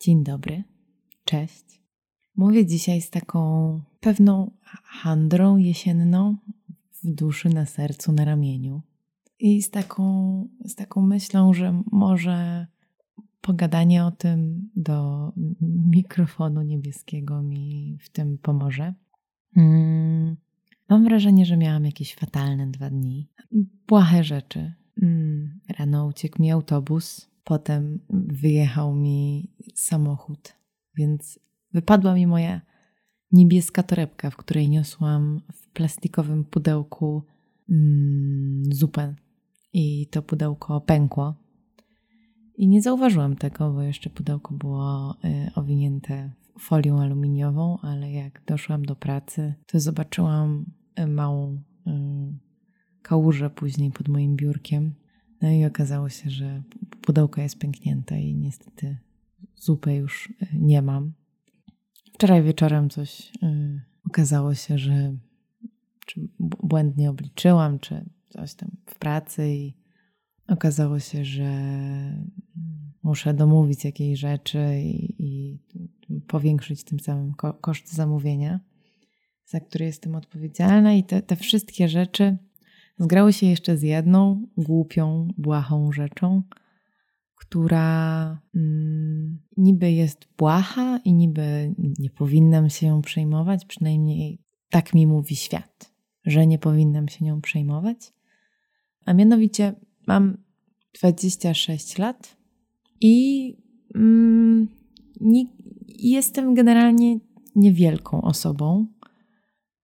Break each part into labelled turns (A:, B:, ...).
A: Dzień dobry, cześć. Mówię dzisiaj z taką pewną handrą jesienną w duszy, na sercu, na ramieniu. I z taką, z taką myślą, że może pogadanie o tym do mikrofonu niebieskiego mi w tym pomoże. Mm, mam wrażenie, że miałam jakieś fatalne dwa dni. Błahe rzeczy. Mm, rano uciekł mi autobus, potem wyjechał mi samochód, więc wypadła mi moja niebieska torebka, w której niosłam w plastikowym pudełku mm, zupę. I to pudełko pękło. I nie zauważyłam tego, bo jeszcze pudełko było y, owinięte folią aluminiową, ale jak doszłam do pracy, to zobaczyłam y, małą y, kałużę później pod moim biurkiem. No i okazało się, że pudełko jest pęknięte i niestety zupę już nie mam. Wczoraj wieczorem coś yy, okazało się, że czy błędnie obliczyłam, czy coś tam w pracy i okazało się, że muszę domówić jakiejś rzeczy i, i powiększyć tym samym ko koszt zamówienia, za który jestem odpowiedzialna i te, te wszystkie rzeczy zgrały się jeszcze z jedną głupią, błahą rzeczą, która mm, niby jest błaha i niby nie powinnam się ją przejmować, przynajmniej tak mi mówi świat, że nie powinnam się nią przejmować. A mianowicie mam 26 lat i mm, nie, jestem generalnie niewielką osobą.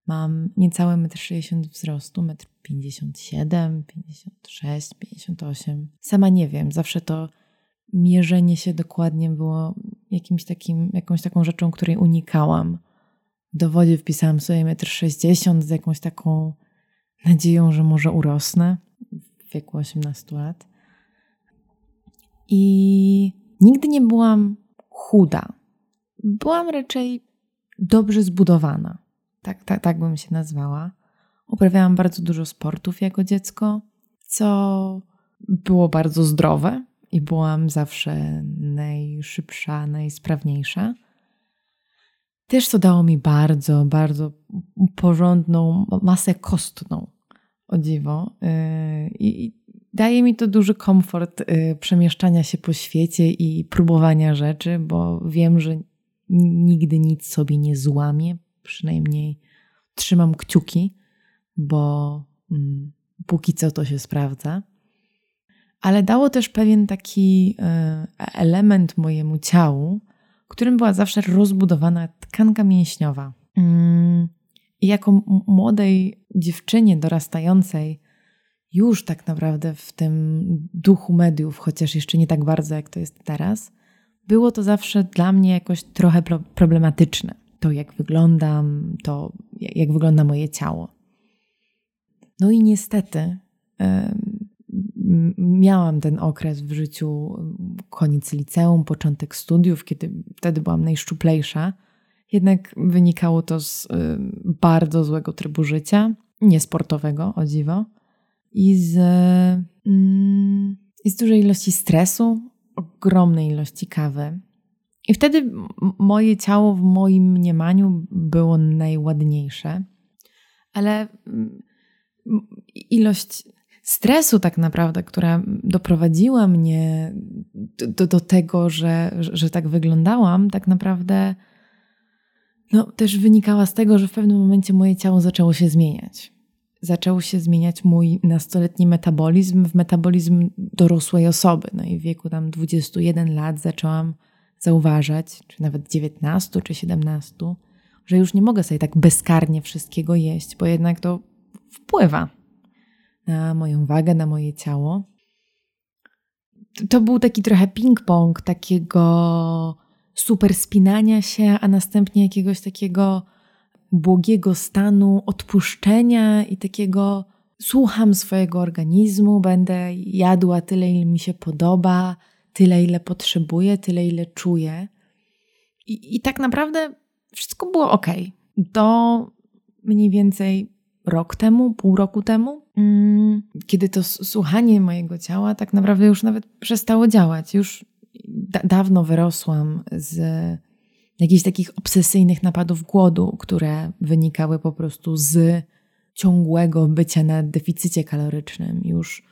A: Mam niecałe 1,60 m wzrostu, 1,57 m, 56, 58. Sama nie wiem, zawsze to mierzenie się dokładnie było jakimś takim, jakąś taką rzeczą, której unikałam. W dowodzie wpisałam sobie 1,60 m z jakąś taką nadzieją, że może urosnę w wieku 18 lat. I nigdy nie byłam chuda. Byłam raczej dobrze zbudowana. Tak, tak, tak bym się nazwała. Uprawiałam bardzo dużo sportów jako dziecko, co było bardzo zdrowe i byłam zawsze najszybsza, najsprawniejsza. Też to dało mi bardzo, bardzo porządną masę kostną, o dziwo. Y, I daje mi to duży komfort y, przemieszczania się po świecie i próbowania rzeczy, bo wiem, że nigdy nic sobie nie złamię, przynajmniej trzymam kciuki, bo mm, póki co to się sprawdza ale dało też pewien taki e, element mojemu ciału, którym była zawsze rozbudowana tkanka mięśniowa. Mm, I jako młodej dziewczynie dorastającej, już tak naprawdę w tym duchu mediów, chociaż jeszcze nie tak bardzo jak to jest teraz, było to zawsze dla mnie jakoś trochę problematyczne. To, jak wyglądam, to, jak wygląda moje ciało. No i niestety miałam ten okres w życiu, koniec liceum, początek studiów, kiedy wtedy byłam najszczuplejsza. Jednak wynikało to z y, bardzo złego trybu życia, niesportowego, o dziwo, i z, mm, z dużej ilości stresu, ogromnej ilości kawy. I wtedy moje ciało w moim mniemaniu było najładniejsze, ale mm, ilość stresu, tak naprawdę, która doprowadziła mnie do, do tego, że, że, tak wyglądałam, tak naprawdę no, też wynikała z tego, że w pewnym momencie moje ciało zaczęło się zmieniać. Zaczął się zmieniać mój nastoletni metabolizm w metabolizm dorosłej osoby. No i w wieku tam 21 lat zaczęłam zauważać, czy nawet 19 czy 17, że już nie mogę sobie tak bezkarnie wszystkiego jeść, bo jednak to wpływa na moją wagę, na moje ciało. To był taki trochę ping-pong takiego super spinania się, a następnie jakiegoś takiego błogiego stanu odpuszczenia i takiego słucham swojego organizmu, będę jadła tyle, ile mi się podoba, tyle, ile potrzebuję, tyle, ile czuję. I, i tak naprawdę wszystko było ok. Do mniej więcej rok temu, pół roku temu, kiedy to słuchanie mojego ciała tak naprawdę już nawet przestało działać. Już, da dawno wyrosłam z jakichś takich obsesyjnych napadów głodu, które wynikały po prostu z ciągłego bycia na deficycie kalorycznym. Już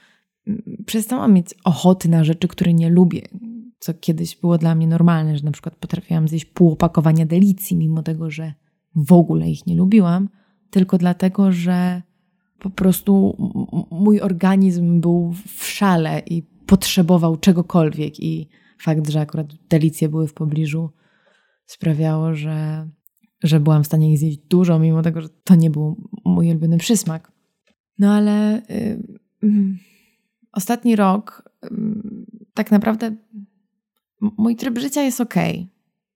A: mm, przestałam mieć ochoty na rzeczy, które nie lubię, co kiedyś było dla mnie normalne, że na przykład potrafiłam zjeść pół opakowania delicji, mimo tego, że w ogóle ich nie lubiłam, tylko dlatego, że po prostu mój organizm był w szale i potrzebował czegokolwiek i fakt, że akurat delicje były w pobliżu sprawiało, że, że byłam w stanie ich zjeść dużo, mimo tego, że to nie był mój ulubiony przysmak. No ale y, y, ostatni rok y, tak naprawdę mój tryb życia jest ok.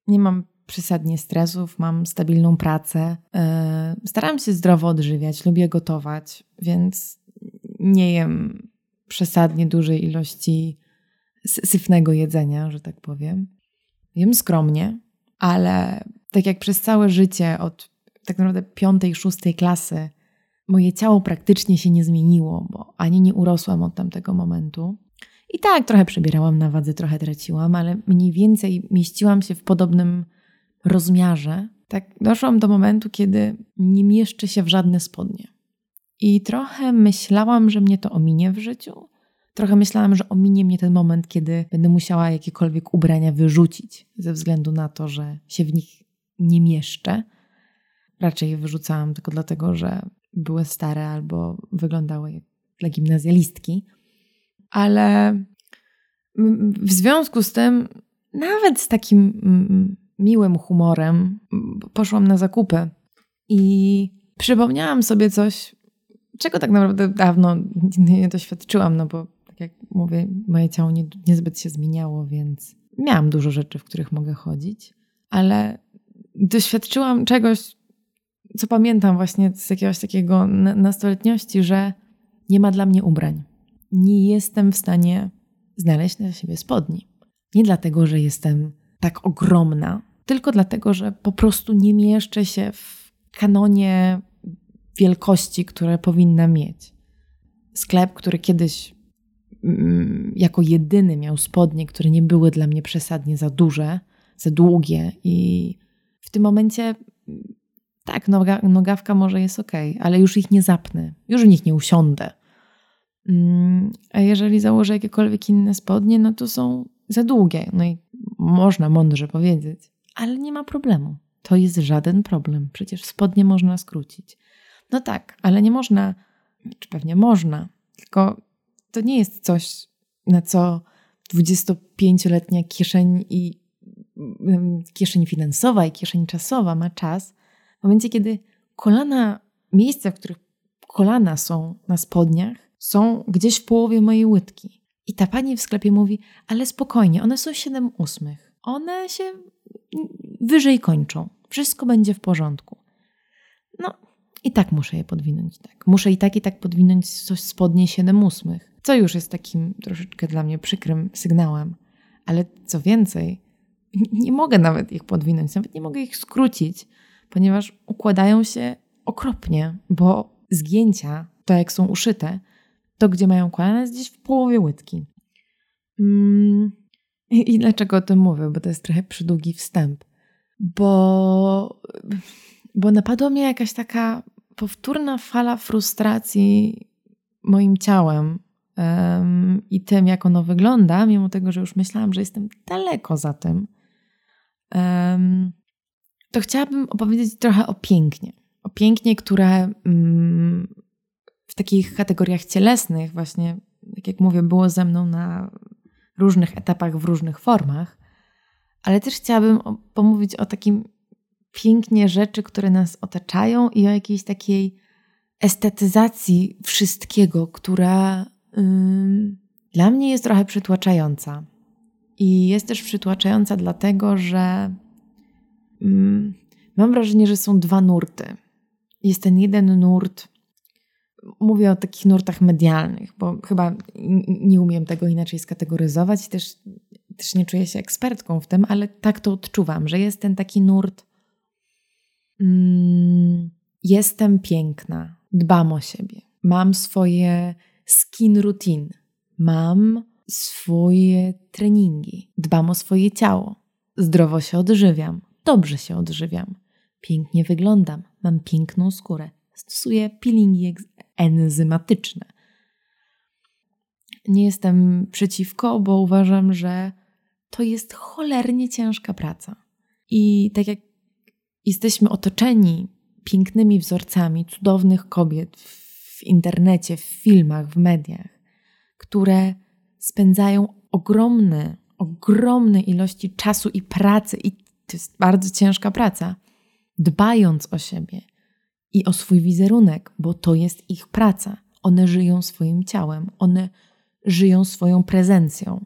A: Nie mam przesadnie stresów, mam stabilną pracę. Y, staram się zdrowo odżywiać, lubię gotować, więc nie jem przesadnie dużej ilości syfnego jedzenia, że tak powiem. Jem skromnie, ale tak jak przez całe życie, od tak naprawdę piątej, szóstej klasy, moje ciało praktycznie się nie zmieniło, bo ani nie urosłam od tamtego momentu. I tak, trochę przebierałam na wadze, trochę traciłam, ale mniej więcej mieściłam się w podobnym rozmiarze. Tak doszłam do momentu, kiedy nie mieszczę się w żadne spodnie. I trochę myślałam, że mnie to ominie w życiu, Trochę myślałam, że ominie mnie ten moment, kiedy będę musiała jakiekolwiek ubrania wyrzucić, ze względu na to, że się w nich nie mieszczę. Raczej je wyrzucałam tylko dlatego, że były stare albo wyglądały jak dla gimnazjalistki. Ale w związku z tym, nawet z takim miłym humorem, poszłam na zakupy i przypomniałam sobie coś, czego tak naprawdę dawno nie doświadczyłam, no bo tak jak mówię, moje ciało nie, niezbyt się zmieniało, więc miałam dużo rzeczy, w których mogę chodzić, ale doświadczyłam czegoś, co pamiętam właśnie z jakiegoś takiego nastoletniości, że nie ma dla mnie ubrań. Nie jestem w stanie znaleźć dla siebie spodni. Nie dlatego, że jestem tak ogromna, tylko dlatego, że po prostu nie mieszczę się w kanonie wielkości, które powinna mieć. Sklep, który kiedyś Mm, jako jedyny miał spodnie, które nie były dla mnie przesadnie za duże, za długie i w tym momencie tak, noga, nogawka może jest ok, ale już ich nie zapnę, już w nich nie usiądę. Mm, a jeżeli założę jakiekolwiek inne spodnie, no to są za długie. No i można mądrze powiedzieć, ale nie ma problemu. To jest żaden problem. Przecież spodnie można skrócić. No tak, ale nie można, czy pewnie można, tylko to nie jest coś, na co 25-letnia kieszeń i kieszeń finansowa i kieszeń czasowa ma czas. W momencie, kiedy kolana, miejsca, w których kolana są na spodniach, są gdzieś w połowie mojej łydki. I ta pani w sklepie mówi, ale spokojnie, one są 7 ósmych. One się wyżej kończą. Wszystko będzie w porządku. No, i tak muszę je podwinąć. Tak. Muszę i tak i tak podwinąć coś spodnie 7 ósmych co już jest takim troszeczkę dla mnie przykrym sygnałem. Ale co więcej, nie mogę nawet ich podwinąć, nawet nie mogę ich skrócić, ponieważ układają się okropnie, bo zgięcia, to jak są uszyte, to gdzie mają kolana jest gdzieś w połowie łydki. Mm. I dlaczego o tym mówię? Bo to jest trochę przydługi wstęp. Bo, bo napadła mnie jakaś taka powtórna fala frustracji moim ciałem, um, i tym, jak ono wygląda, mimo tego, że już myślałam, że jestem daleko za tym, um, to chciałabym opowiedzieć trochę o pięknie. O pięknie, które um, takich kategoriach cielesnych, właśnie, tak jak mówię, było ze mną na różnych etapach, w różnych formach, ale też chciałabym pomówić o takim pięknie rzeczy, które nas otaczają i o jakiejś takiej estetyzacji wszystkiego, która dla mnie jest trochę przytłaczająca. I jest też przytłaczająca dlatego, że mam wrażenie, że są dwa nurty. Jest ten jeden nurt, mówię o takich nurtach medialnych, bo chyba nie umiem tego inaczej skategoryzować i też, też nie czuję się ekspertką w tym, ale tak to odczuwam, że jest ten taki nurt. jestem piękna, dbam o siebie, mam swoje skin routine. Mam swoje treningi, dbam o swoje ciało, zdrowo się odżywiam, dobrze się odżywiam, pięknie wyglądam, mam piękną skórę, stosuję peelingi enzymatyczne. Nie jestem przeciwko, bo uważam, że to jest cholernie ciężka praca. I tak jak jesteśmy otoczeni pięknymi wzorcami cudownych kobiet w internecie, w filmach, w mediach, które spędzają ogromne, ogromne ilości czasu i pracy, i to jest bardzo ciężka praca, dbając o siebie i o swój wizerunek, bo to jest ich praca. One żyją swoim ciałem, one żyją swoją prezencją.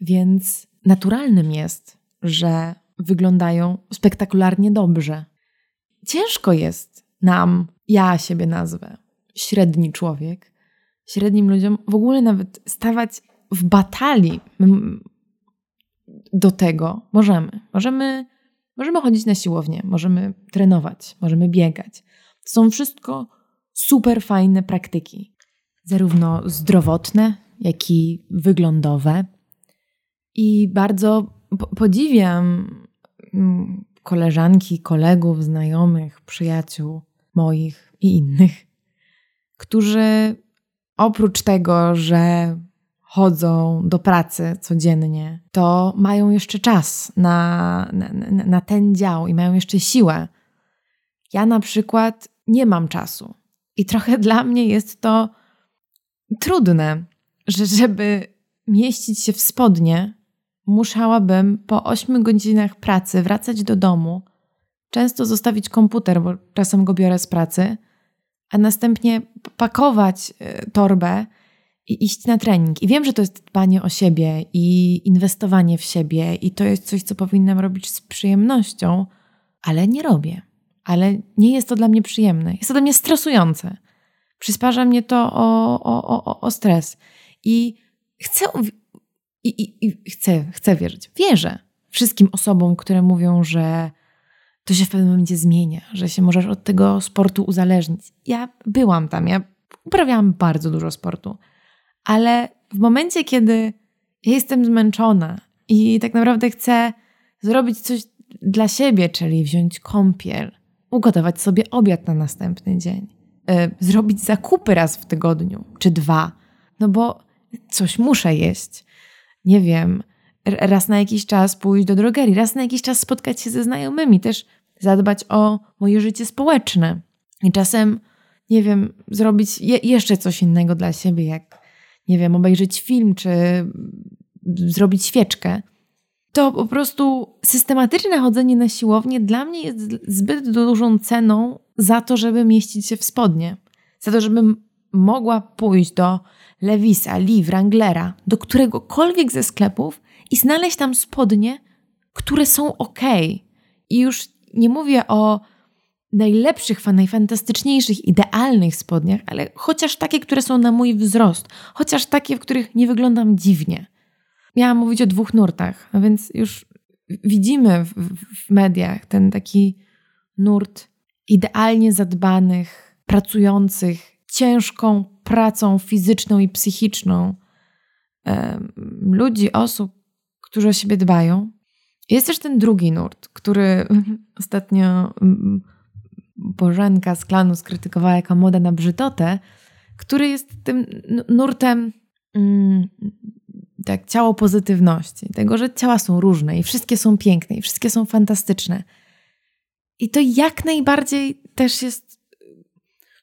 A: Więc naturalnym jest, że wyglądają spektakularnie dobrze. Ciężko jest nam, ja siebie nazwę, średni człowiek, średnim ludziom w ogóle nawet stawać w batalii do tego. Możemy. Możemy, możemy chodzić na siłownię, możemy trenować, możemy biegać. To są wszystko super fajne praktyki, zarówno zdrowotne, jak i wyglądowe. I bardzo podziwiam mm, koleżanki, kolegów, znajomych, przyjaciół moich i innych, którzy oprócz tego, że chodzą do pracy codziennie, to mają jeszcze czas na, na, na ten dział i mają jeszcze siłę. Ja na przykład nie mam czasu. I trochę dla mnie jest to trudne, że żeby mieścić się w spodnie, musiałabym po 8 godzinach pracy wracać do domu, często zostawić komputer, bo czasem go biorę z pracy, a następnie pakować e, torbę i iść na trening. I wiem, że to jest dbanie o siebie i inwestowanie w siebie, i to jest coś, co powinnam robić z przyjemnością, ale nie robię. Ale nie jest to dla mnie przyjemne. Jest to dla mnie stresujące. Przysparza mnie to o, o, o, o stres. I chcę, i, i, i chcę, chcę wierzyć. Wierzę wszystkim osobom, które mówią, że to się w pewnym momencie zmienia, że się możesz od tego sportu uzależnić. Ja byłam tam, ja uprawiałam bardzo dużo sportu, ale w momencie, kiedy jestem zmęczona i tak naprawdę chcę zrobić coś dla siebie, czyli wziąć kąpiel, ugotować sobie obiad na następny dzień, yy, zrobić zakupy raz w tygodniu czy dwa, no bo coś muszę jeść. Nie wiem, raz na jakiś czas pójść do drogerii, raz na jakiś czas spotkać się ze znajomymi, też zadbać o moje życie społeczne. I czasem, nie wiem, zrobić je jeszcze coś innego dla siebie, jak, nie wiem, obejrzeć film czy zrobić świeczkę. To po prostu systematyczne chodzenie na siłownię dla mnie jest zbyt dużą ceną za to, żeby mieścić się w spodnie. Za to, żebym mogła pójść do Lewisa, Lee, Wranglera, do któregokolwiek ze sklepów i znaleźć tam spodnie, które są ok. I już nie mówię o najlepszych, najfantastyczniejszych, idealnych spodniach, ale chociaż takie, które są na mój wzrost, chociaż takie, w których nie wyglądam dziwnie. Miałam mówić o dwóch nurtach, a więc już widzimy w, w mediach ten taki nurt idealnie zadbanych, pracujących, ciężką pracą fizyczną i psychiczną ludzi, osób, którzy o siebie dbają, jest też ten drugi nurt, który ostatnio mm, Bożenka z klanu skrytykowała jako moda na brzydotę, który jest tym nurtem mm, tak, ciało pozytywności, tego, że ciała są różne i wszystkie są piękne i wszystkie są fantastyczne. I to jak najbardziej też jest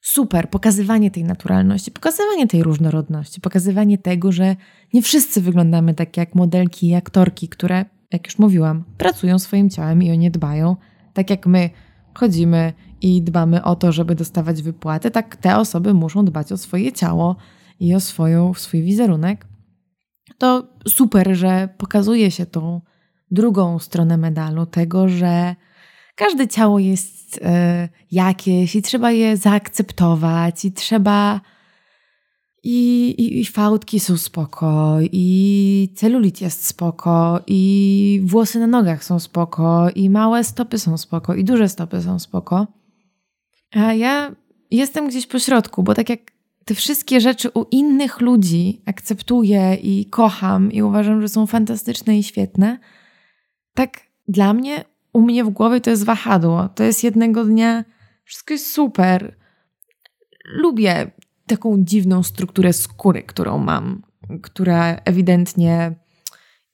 A: super, pokazywanie tej naturalności, pokazywanie tej różnorodności, pokazywanie tego, że nie wszyscy wyglądamy tak jak modelki i aktorki, które jak już mówiłam, pracują swoim ciałem i o nie dbają. Tak jak my chodzimy i dbamy o to, żeby dostawać wypłaty, tak te osoby muszą dbać o swoje ciało i o swoją, swój wizerunek. To super, że pokazuje się tą drugą stronę medalu, tego, że każde ciało jest y, jakieś i trzeba je zaakceptować, i trzeba i, i, I fałdki są spoko, i celulit jest spoko, i włosy na nogach są spoko, i małe stopy są spoko, i duże stopy są spoko. A ja jestem gdzieś po środku, bo tak jak te wszystkie rzeczy u innych ludzi akceptuję i kocham i uważam, że są fantastyczne i świetne, tak dla mnie, u mnie w głowie to jest wahadło. To jest jednego dnia, wszystko jest super. Lubię taką dziwną strukturę skóry, którą mam, która ewidentnie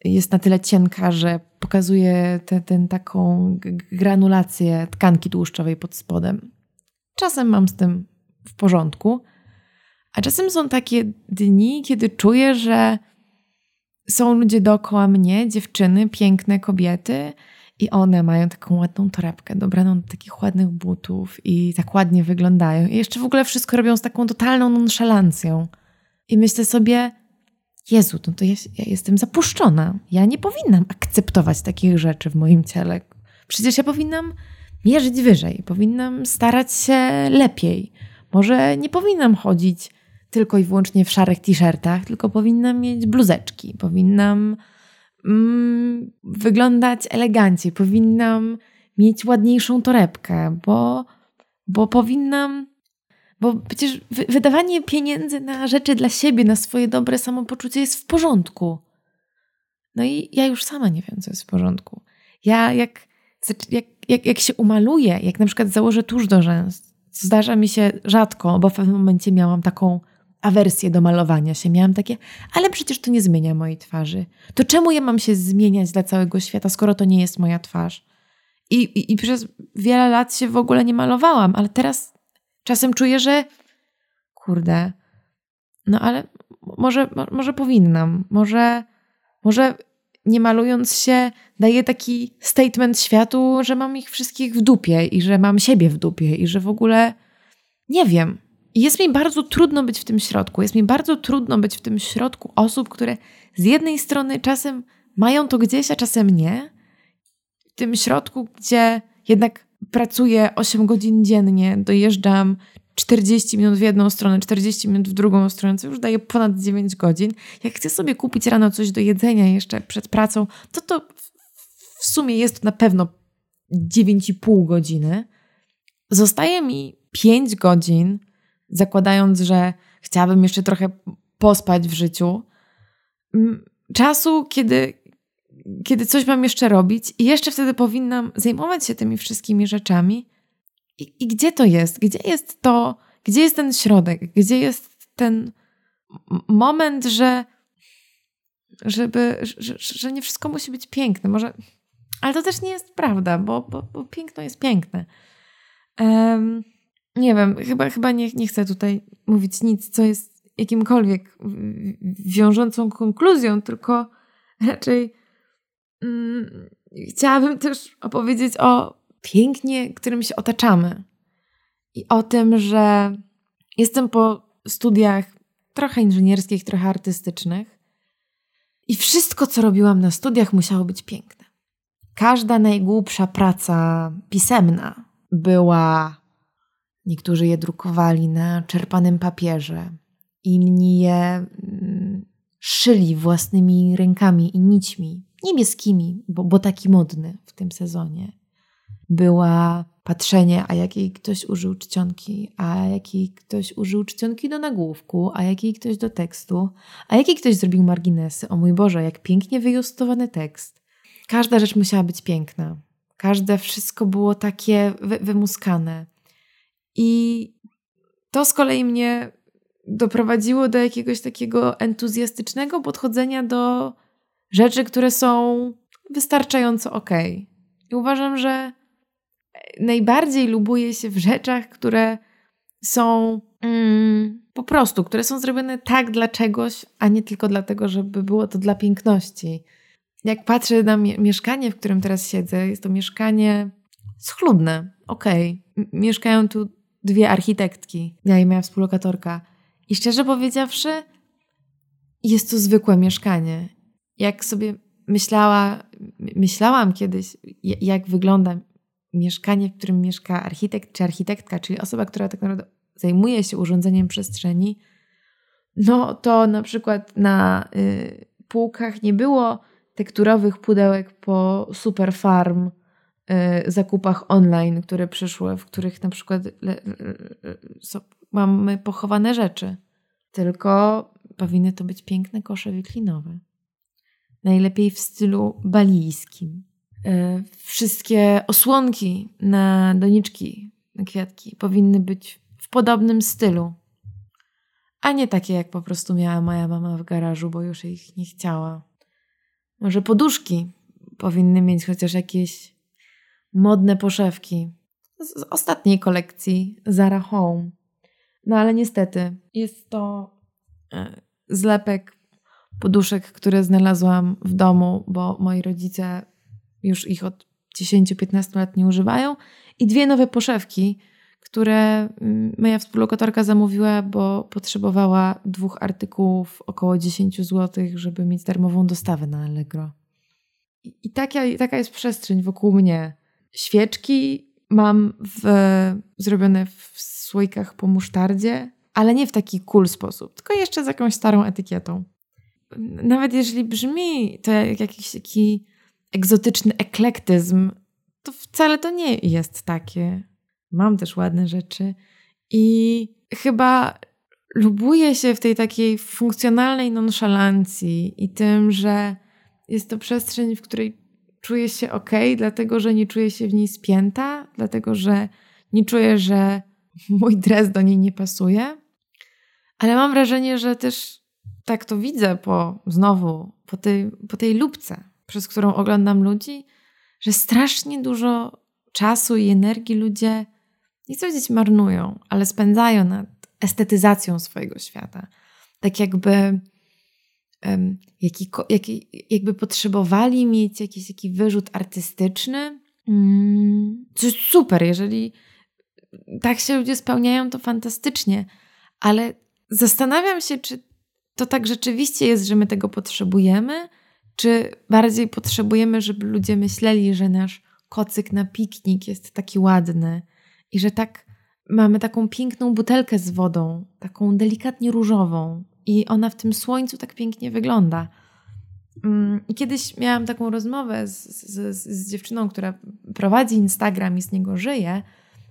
A: jest na tyle cienka, że pokazuje tę taką granulację tkanki tłuszczowej pod spodem. Czasem mam z tym w porządku, a czasem są takie dni, kiedy czuję, że są ludzie dookoła mnie, dziewczyny, piękne kobiety, i one mają taką ładną torebkę, dobraną do takich ładnych butów i tak ładnie wyglądają. I jeszcze w ogóle wszystko robią z taką totalną nonszalancją. I myślę sobie, Jezu, no to ja, ja jestem zapuszczona. Ja nie powinnam akceptować takich rzeczy w moim ciele. Przecież ja powinnam mierzyć wyżej, powinnam starać się lepiej. Może nie powinnam chodzić tylko i wyłącznie w szarych t-shirtach, tylko powinnam mieć bluzeczki, powinnam mm, wyglądać eleganckiej, powinnam mieć ładniejszą torebkę, bo, bo powinnam. Bo przecież wydawanie pieniędzy na rzeczy dla siebie, na swoje dobre samopoczucie jest w porządku. No i ja już sama nie wiem, co jest w porządku. Ja jak, jak, jak, jak się umaluję, jak na przykład założę tusz do rzęs, zdarza mi się rzadko, bo w pewnym momencie miałam taką awersję do malowania się. Miałam takie, ale przecież to nie zmienia mojej twarzy. To czemu ja mam się zmieniać dla całego świata, skoro to nie jest moja twarz? I, i, i przez wiele lat się w ogóle nie malowałam, ale teraz czasem czuję, że kurde, no ale może, może powinnam, może, może nie malując się, daję taki statement światu, że mam ich wszystkich w dupie i że mam siebie w dupie i że w ogóle nie wiem. Jest mi bardzo trudno być w tym środku. Jest mi bardzo trudno być w tym środku osób, które z jednej strony czasem mają to gdzieś, a czasem nie. W tym środku, gdzie jednak pracuję 8 godzin dziennie, dojeżdżam 40 minut w jedną stronę, 40 minut w drugą stronę, co już daje ponad 9 godzin. Jak chcę sobie kupić rano coś do jedzenia jeszcze przed pracą, to to w sumie jest na pewno 9,5 godziny. Zostaje mi 5 godzin zakładając, że chciałabym jeszcze trochę pospać w życiu, czasu, kiedy, kiedy coś mam jeszcze robić i jeszcze wtedy powinnam zajmować się tymi wszystkimi rzeczami. I, I, gdzie to jest? Gdzie jest to, gdzie jest ten środek? Gdzie jest ten moment, że żeby, że, że nie wszystko musi być piękne. Może, ale to też nie jest prawda, bo, bo, bo piękno jest piękne. Um, nie wiem, chyba, chyba nie, nie chcę tutaj mówić nic, co jest jakimkolwiek wiążącą konkluzją, tylko raczej mm, chciałabym też opowiedzieć o pięknie, którym się otaczamy. I o tym, że jestem po studiach trochę inżynierskich, trochę artystycznych. I wszystko, co robiłam na studiach, musiało być piękne. Każda najgłupsza praca pisemna była Niektórzy je drukowali na czerpanym papierze, inni je mm, szyli własnymi rękami i nićmi, niebieskimi, bo, bo taki modny w tym sezonie. Była patrzenie, a jakiej ktoś użył czcionki, a jakiej ktoś użył czcionki do nagłówku, a jakiej ktoś do tekstu, a jakiej ktoś zrobił marginesy. O mój Boże, jak pięknie wyjustowany tekst. Każda rzecz musiała być piękna. Każde wszystko było takie wy wymuskane. I to z kolei mnie doprowadziło do jakiegoś takiego entuzjastycznego podchodzenia do rzeczy, które są wystarczająco ok. I uważam, że najbardziej lubuję się w rzeczach, które są mm, po prostu, które są zrobione tak dla czegoś, a nie tylko dlatego, żeby było to dla piękności. Jak patrzę na mieszkanie, w którym teraz siedzę, jest to mieszkanie schludne, okej. Okay. Mieszkają tu dwie architektki, ja i moja współlokatorka. I szczerze powiedziawszy, jest to zwykłe mieszkanie. Jak sobie myślała, myślałam kiedyś, jak wygląda mieszkanie, w którym mieszka architekt czy architektka, czyli osoba, która tak naprawdę zajmuje się urządzeniem przestrzeni, no to na przykład na y, półkach nie było tekturowych pudełek po Superfarm zakupach online, które przyszły, w których na przykład mamy pochowane rzeczy. tylko powinny to być piękne kosze wiklinowe. Najlepiej w stylu balijskim. E, wszystkie osłonki na doniczki, na kwiatki powinny być w podobnym stylu, a nie takie jak po prostu miała moja mama w garażu, bo już ich nie chciała. Może poduszki powinny mieć chociaż jakieś modne poszewki z ostatniej kolekcji Zara Home. No ale niestety jest to e, zlepek poduszek, które znalazłam w domu, bo moi rodzice już ich od 10-15 lat nie używają i dwie nowe poszewki, które mm, moja współlokatorka zamówiła, bo potrzebowała dwóch artykułów około 10 zł, żeby mieć darmową dostawę na Allegro. I, i taka, taka jest przestrzeń wokół mnie. Świeczki mam w, zrobione w słoikach po musztardzie, ale nie w taki cool sposób, tylko jeszcze z jakąś starą etykietą. Nawet jeżeli brzmi to jak jakiś taki egzotyczny eklektyzm, to wcale to nie jest takie. Mam też ładne rzeczy i chyba lubuję się w tej takiej funkcjonalnej nonszalancji i tym, że jest to przestrzeń, w której czuję się ok, dlatego że nie czuję się w niej spięta, dlatego że nie czuję, że mój dres do niej nie pasuje. Ale mam wrażenie, że też tak to widzę po znowu, po tej, po tej lubce, przez którą oglądam ludzi, że strasznie dużo czasu i energii ludzie nie chcę powiedzieć marnują, ale spędzają nad estetyzacją swojego świata. Tak jakby jaki, jaki, jakby potrzebowali mieć jakiś, jakiś wyrzut artystyczny. Mm, co jest super, jeżeli tak się ludzie spełniają, to fantastycznie, ale zastanawiam się, czy to tak rzeczywiście jest, że my tego potrzebujemy, czy bardziej potrzebujemy, żeby ludzie myśleli, że nasz kocyk na piknik jest taki ładny i że tak mamy taką piękną butelkę z wodą, taką delikatnie różową, i ona w tym słońcu tak pięknie wygląda. Mm, I kiedyś miałam taką rozmowę z, z, z dziewczyną, która prowadzi Instagram i z niego żyje,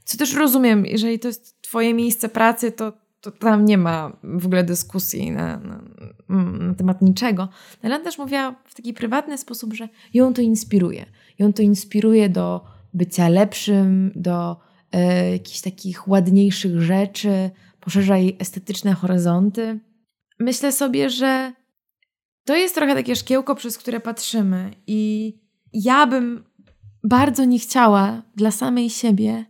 A: co też rozumiem, jeżeli to jest Twoje miejsce pracy, to, to tam nie ma w ogóle dyskusji na, na, na temat niczego. Ale ona też mówiła w taki prywatny sposób, że ją to inspiruje. Ją to inspiruje do bycia lepszym, do e, jakichś takich ładniejszych rzeczy, poszerza jej estetyczne horyzonty myślę sobie, że to jest trochę takie szkiełko, przez które patrzymy, i ja bym bardzo nie chciała dla samej siebie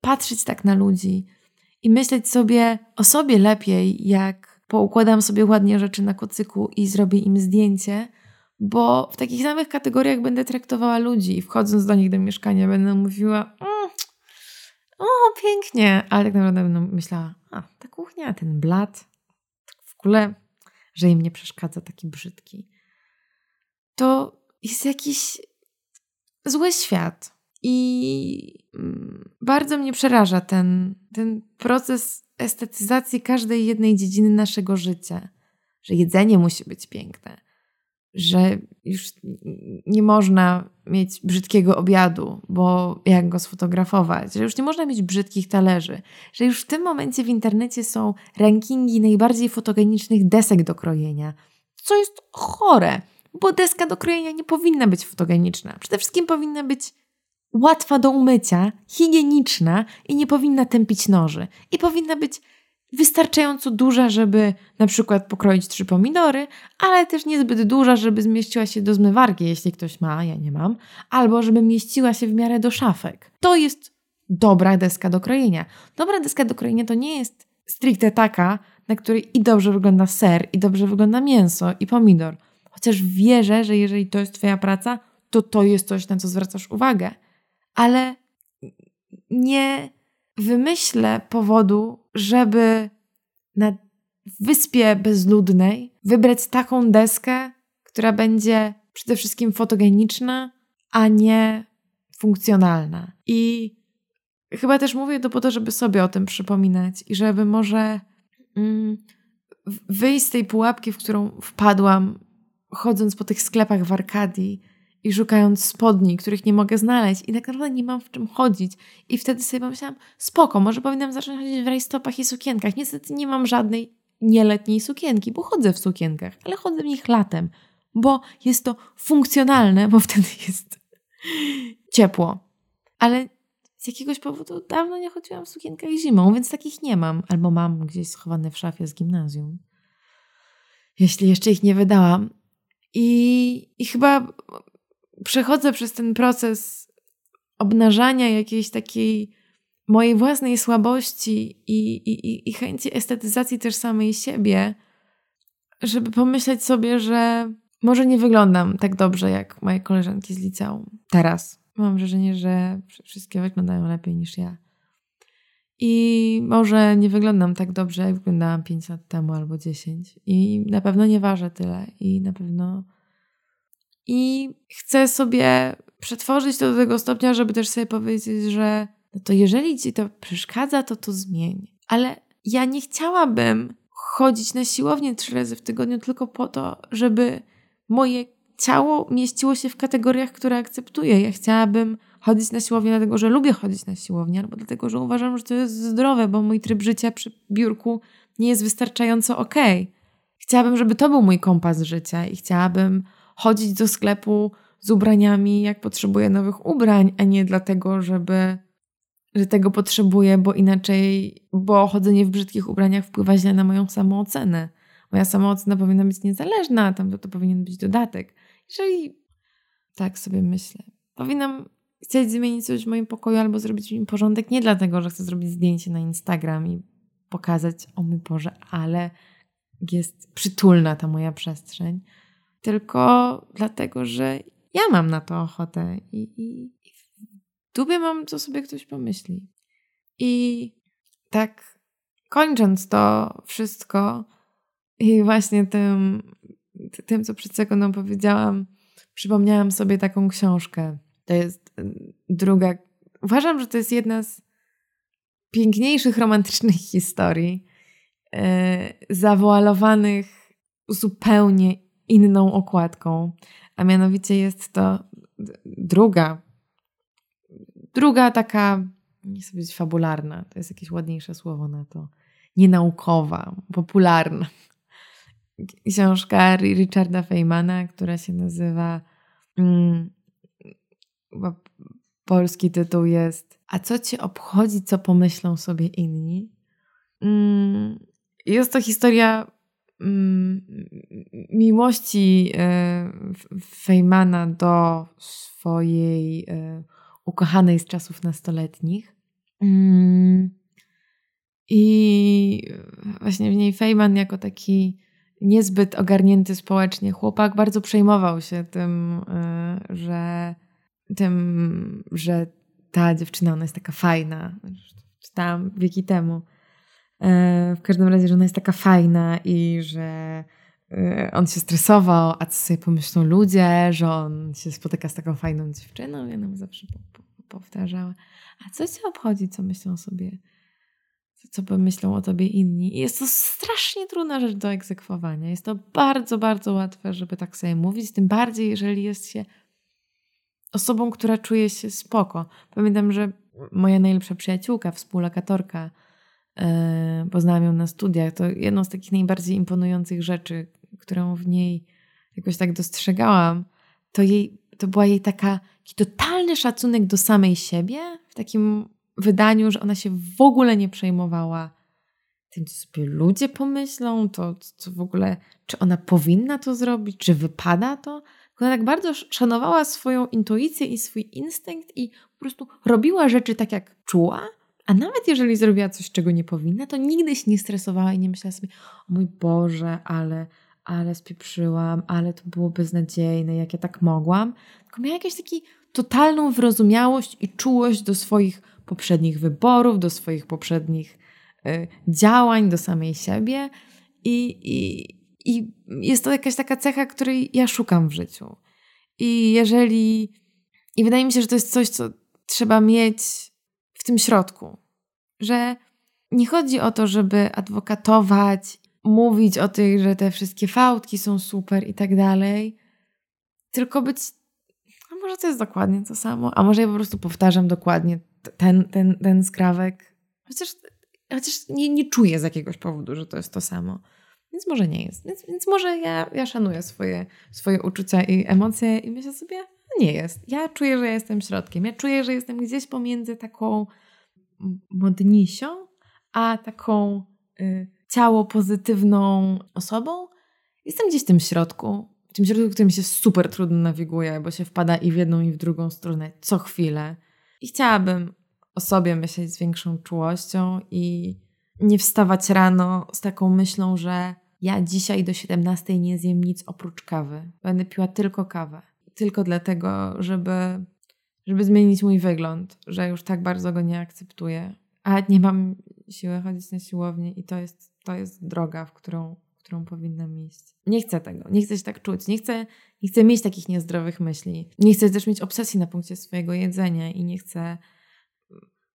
A: patrzeć tak na ludzi i myśleć sobie o sobie lepiej, jak poukładam sobie ładnie rzeczy na kocyku i zrobię im zdjęcie, bo w takich samych kategoriach będę traktowała ludzi. Wchodząc do nich do mieszkania, będę mówiła: mm, O, pięknie, ale tak naprawdę będę myślała: A, ta kuchnia, ten blat, ogóle, że im nie przeszkadza taki brzydki, to jest jakiś zły świat. I mm, bardzo mnie przeraża ten, ten proces estetyzacji każdej jednej dziedziny naszego życia. Że jedzenie musi być piękne, że już nie można mieć brzydkiego obiadu, bo jak go sfotografować, że już nie można mieć brzydkich talerzy, że już w tym momencie w internecie są rankingi najbardziej fotogenicznych desek do krojenia, co jest chore, bo deska do krojenia nie powinna być fotogeniczna. Przede wszystkim powinna być łatwa do umycia, higieniczna i nie powinna tępić noży. I powinna być wystarczająco duża, żeby na przykład pokroić trzy pomidory, ale też niezbyt duża, żeby zmieściła się do zmywarki, jeśli ktoś ma, ja nie mam, albo żeby mieściła się w miarę do szafek. To jest dobra deska do krojenia. Dobra deska do krojenia to nie jest stricte taka, na której i dobrze wygląda ser, i dobrze wygląda mięso, i pomidor. Chociaż wierzę, że jeżeli to jest Twoja praca, to to jest coś, na co zwracasz uwagę. Ale nie wymyślę powodu, żeby na wyspie bezludnej wybrać taką deskę, która będzie przede wszystkim fotogeniczna, a nie funkcjonalna. I chyba też mówię to po to, żeby sobie o tym przypominać i żeby może mm, wyjść z tej pułapki, w którą wpadłam, chodząc po tych sklepach w Arkadii i szukając spodni, których nie mogę znaleźć i tak naprawdę nie mam w czym chodzić. I wtedy sobie pomyślałam, spoko, może powinnam zacząć chodzić w rajstopach i sukienkach. Niestety nie mam żadnej nieletniej sukienki, bo chodzę w sukienkach, ale chodzę w nich latem, bo jest to funkcjonalne, bo wtedy jest ciepło. Ale z jakiegoś powodu dawno nie chodziłam w sukienkach zimą, więc takich nie mam. Albo mam gdzieś schowane w szafie z gimnazjum. Jeśli jeszcze ich nie wydałam. I, i chyba przechodzę przez ten proces obnażania jakiejś takiej mojej własnej słabości i, i, i chęci estetyzacji też samej siebie, żeby pomyśleć sobie, że może nie wyglądam tak dobrze jak moje koleżanki z liceum. Teraz. Mam wrażenie, że wszystkie wyglądają lepiej niż ja. I może nie wyglądam tak dobrze, jak wyglądałam 5 lat temu albo 10. I na pewno nie ważę tyle. I na pewno. I chcę sobie przetworzyć to do tego stopnia, żeby też sobie powiedzieć, że no to jeżeli ci to przeszkadza, to to zmień. Ale ja nie chciałabym chodzić na siłownię trzy razy w tygodniu tylko po to, żeby moje ciało mieściło się w kategoriach, które akceptuję. Ja chciałabym chodzić na siłownię dlatego, że lubię chodzić na siłownię, albo dlatego, że uważam, że to jest zdrowe, bo mój tryb życia przy biurku nie jest wystarczająco okej. Okay. Chciałabym, żeby to był mój kompas życia i chciałabym chodzić do sklepu z ubraniami, jak potrzebuję nowych ubrań, a nie dlatego, żeby że tego potrzebuję, bo inaczej, bo chodzenie w brzydkich ubraniach wpływa źle na moją samoocenę. Moja samoocena powinna być niezależna, tam to, to powinien być dodatek. Jeżeli tak sobie myślę, powinnam chcieć zmienić coś w moim pokoju albo zrobić mi porządek nie dlatego, że chcę zrobić zdjęcie na Instagram i pokazać, o mój Boże, ale jest przytulna ta moja przestrzeń, tylko dlatego, że ja mam na to ochotę i, i, i dubie mam, co sobie ktoś pomyśli. I tak kończąc to wszystko i właśnie tym, tym co przed sekundą powiedziałam, przypomniałam sobie taką książkę. To jest y, druga. Uważam, że to jest jedna z piękniejszych romantycznych historii, yy, zawoalowanych zupełnie inną okładką. A mianowicie jest to druga, druga taka, nie chcę powiedzieć fabularna, to jest jakieś ładniejsze słowo na to, nienaukowa, popularna książka Richarda Feynmana, która się nazywa. Mm, polski tytuł jest A co cię obchodzi, co pomyślą sobie inni? Mm, jest to historia miłości e, Feynmana do swojej e, ukochanej z czasów nastoletnich. Mm, I właśnie w niej Feynman jako taki niezbyt ogarnięty społecznie chłopak bardzo przejmował się tym, y, że tym, że ta dziewczyna, ona jest taka fajna. Czytałam wieki temu. Y, w każdym razie, że ona jest taka fajna i że y, on się stresował, a co sobie pomyślą ludzie, że on się spotyka z taką fajną dziewczyną. Ja nam zawsze powtarzała. A co cię obchodzi, co myślą sobie co pomyślą o tobie inni. I jest to strasznie trudna rzecz do egzekwowania. Jest to bardzo, bardzo łatwe, żeby tak sobie mówić, tym bardziej, jeżeli jest się osobą, która czuje się spoko. Pamiętam, że moja najlepsza przyjaciółka, współlokatorka, poznałam ją na studiach, to jedną z takich najbardziej imponujących rzeczy, którą w niej jakoś tak dostrzegałam, to, jej, to była jej taka, taki totalny szacunek do samej siebie, w takim wydaniu, że ona się w ogóle nie przejmowała tym, co sobie ludzie pomyślą, to co w ogóle, czy ona powinna to zrobić, czy wypada to. Ona tak bardzo szanowała swoją intuicję i swój instynkt i po prostu robiła rzeczy tak, jak czuła, a nawet jeżeli zrobiła coś, czego nie powinna, to nigdy się nie stresowała i nie myślała sobie, o mój Boże, ale, ale spieprzyłam, ale to było beznadziejne, jak ja tak mogłam. Tylko miała jakąś taką totalną wyrozumiałość i czułość do swoich poprzednich wyborów, do swoich poprzednich y, działań, do samej siebie. I, i, I jest to jakaś taka cecha, której ja szukam w życiu. I jeżeli. I wydaje mi się, że to jest coś, co trzeba mieć tym środku. Że nie chodzi o to, żeby adwokatować, mówić o tych, że te wszystkie fałdki są super i tak dalej, tylko być. A może to jest dokładnie to samo, a może ja po prostu powtarzam dokładnie ten, ten, ten skrawek. Chociaż chociaż nie, nie czuję z jakiegoś powodu, że to jest to samo. Więc może nie jest. Więc, więc może ja, ja szanuję swoje, swoje uczucia i emocje i myślę sobie, nie jest. Ja czuję, że jestem środkiem. Ja czuję, że jestem gdzieś pomiędzy taką modnisią, a taką y, ciało pozytywną osobą. Jestem gdzieś w tym środku. W tym środku, w którym się super trudno nawiguje, bo się wpada i w jedną, i w drugą stronę co chwilę. I chciałabym o sobie myśleć z większą czułością i nie wstawać rano z taką myślą, że ja dzisiaj do 17 nie zjem nic oprócz kawy. Będę piła tylko kawę. Tylko dlatego, żeby, żeby zmienić mój wygląd, że już tak bardzo go nie akceptuję. A nie mam siły chodzić na siłownię i to jest, to jest droga, w którą, w którą powinnam iść. Nie chcę tego, nie chcę się tak czuć, nie chcę, nie chcę mieć takich niezdrowych myśli. Nie chcę też mieć obsesji na punkcie swojego jedzenia i nie chcę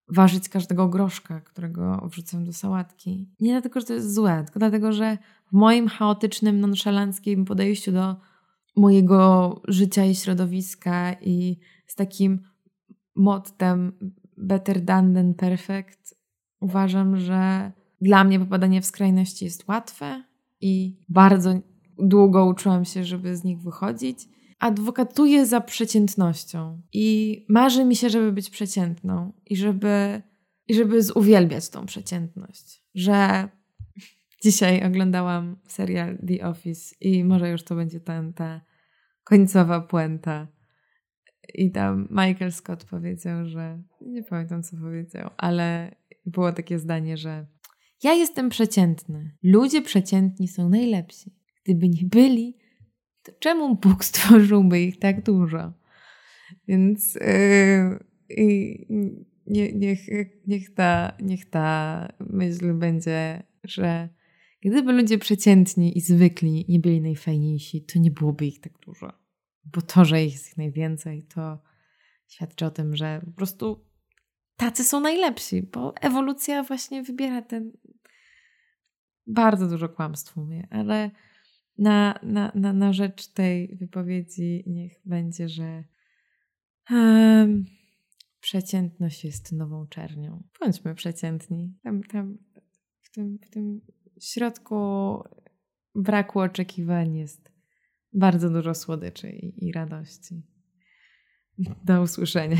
A: ważyć każdego groszka, którego wrzucam do sałatki. Nie dlatego, że to jest złe, tylko dlatego, że w moim chaotycznym, nonszalanckim podejściu do mojego życia i środowiska i z takim mottem better done than perfect uważam, że dla mnie popadanie w skrajności jest łatwe i bardzo długo uczyłam się, żeby z nich wychodzić adwokatuję za przeciętnością i marzy mi się, żeby być przeciętną i żeby, i żeby zuwielbiać tą przeciętność. Że dzisiaj oglądałam serial The Office i może już to będzie ten, ta końcowa puenta. I tam Michael Scott powiedział, że nie pamiętam co powiedział, ale było takie zdanie, że ja jestem przeciętny. Ludzie przeciętni są najlepsi. Gdyby nie byli, to czemu Bóg stworzyłby ich tak dużo? Więc yy, nie, niech, niech, ta, niech ta myśl będzie, że gdyby ludzie przeciętni i zwykli nie byli najfajniejsi, to nie byłoby ich tak dużo. Bo to, że ich jest ich to świadczy o tym, że po prostu tacy są najlepsi, bo ewolucja właśnie wybiera ten. Bardzo dużo kłamstw mówię, ale na, na, na, na rzecz tej wypowiedzi niech będzie, że um, przeciętność jest nową czernią. Bądźmy przeciętni. Tam, tam w, tym, w tym środku braku oczekiwań jest bardzo dużo słodyczy i, i radości. Do usłyszenia.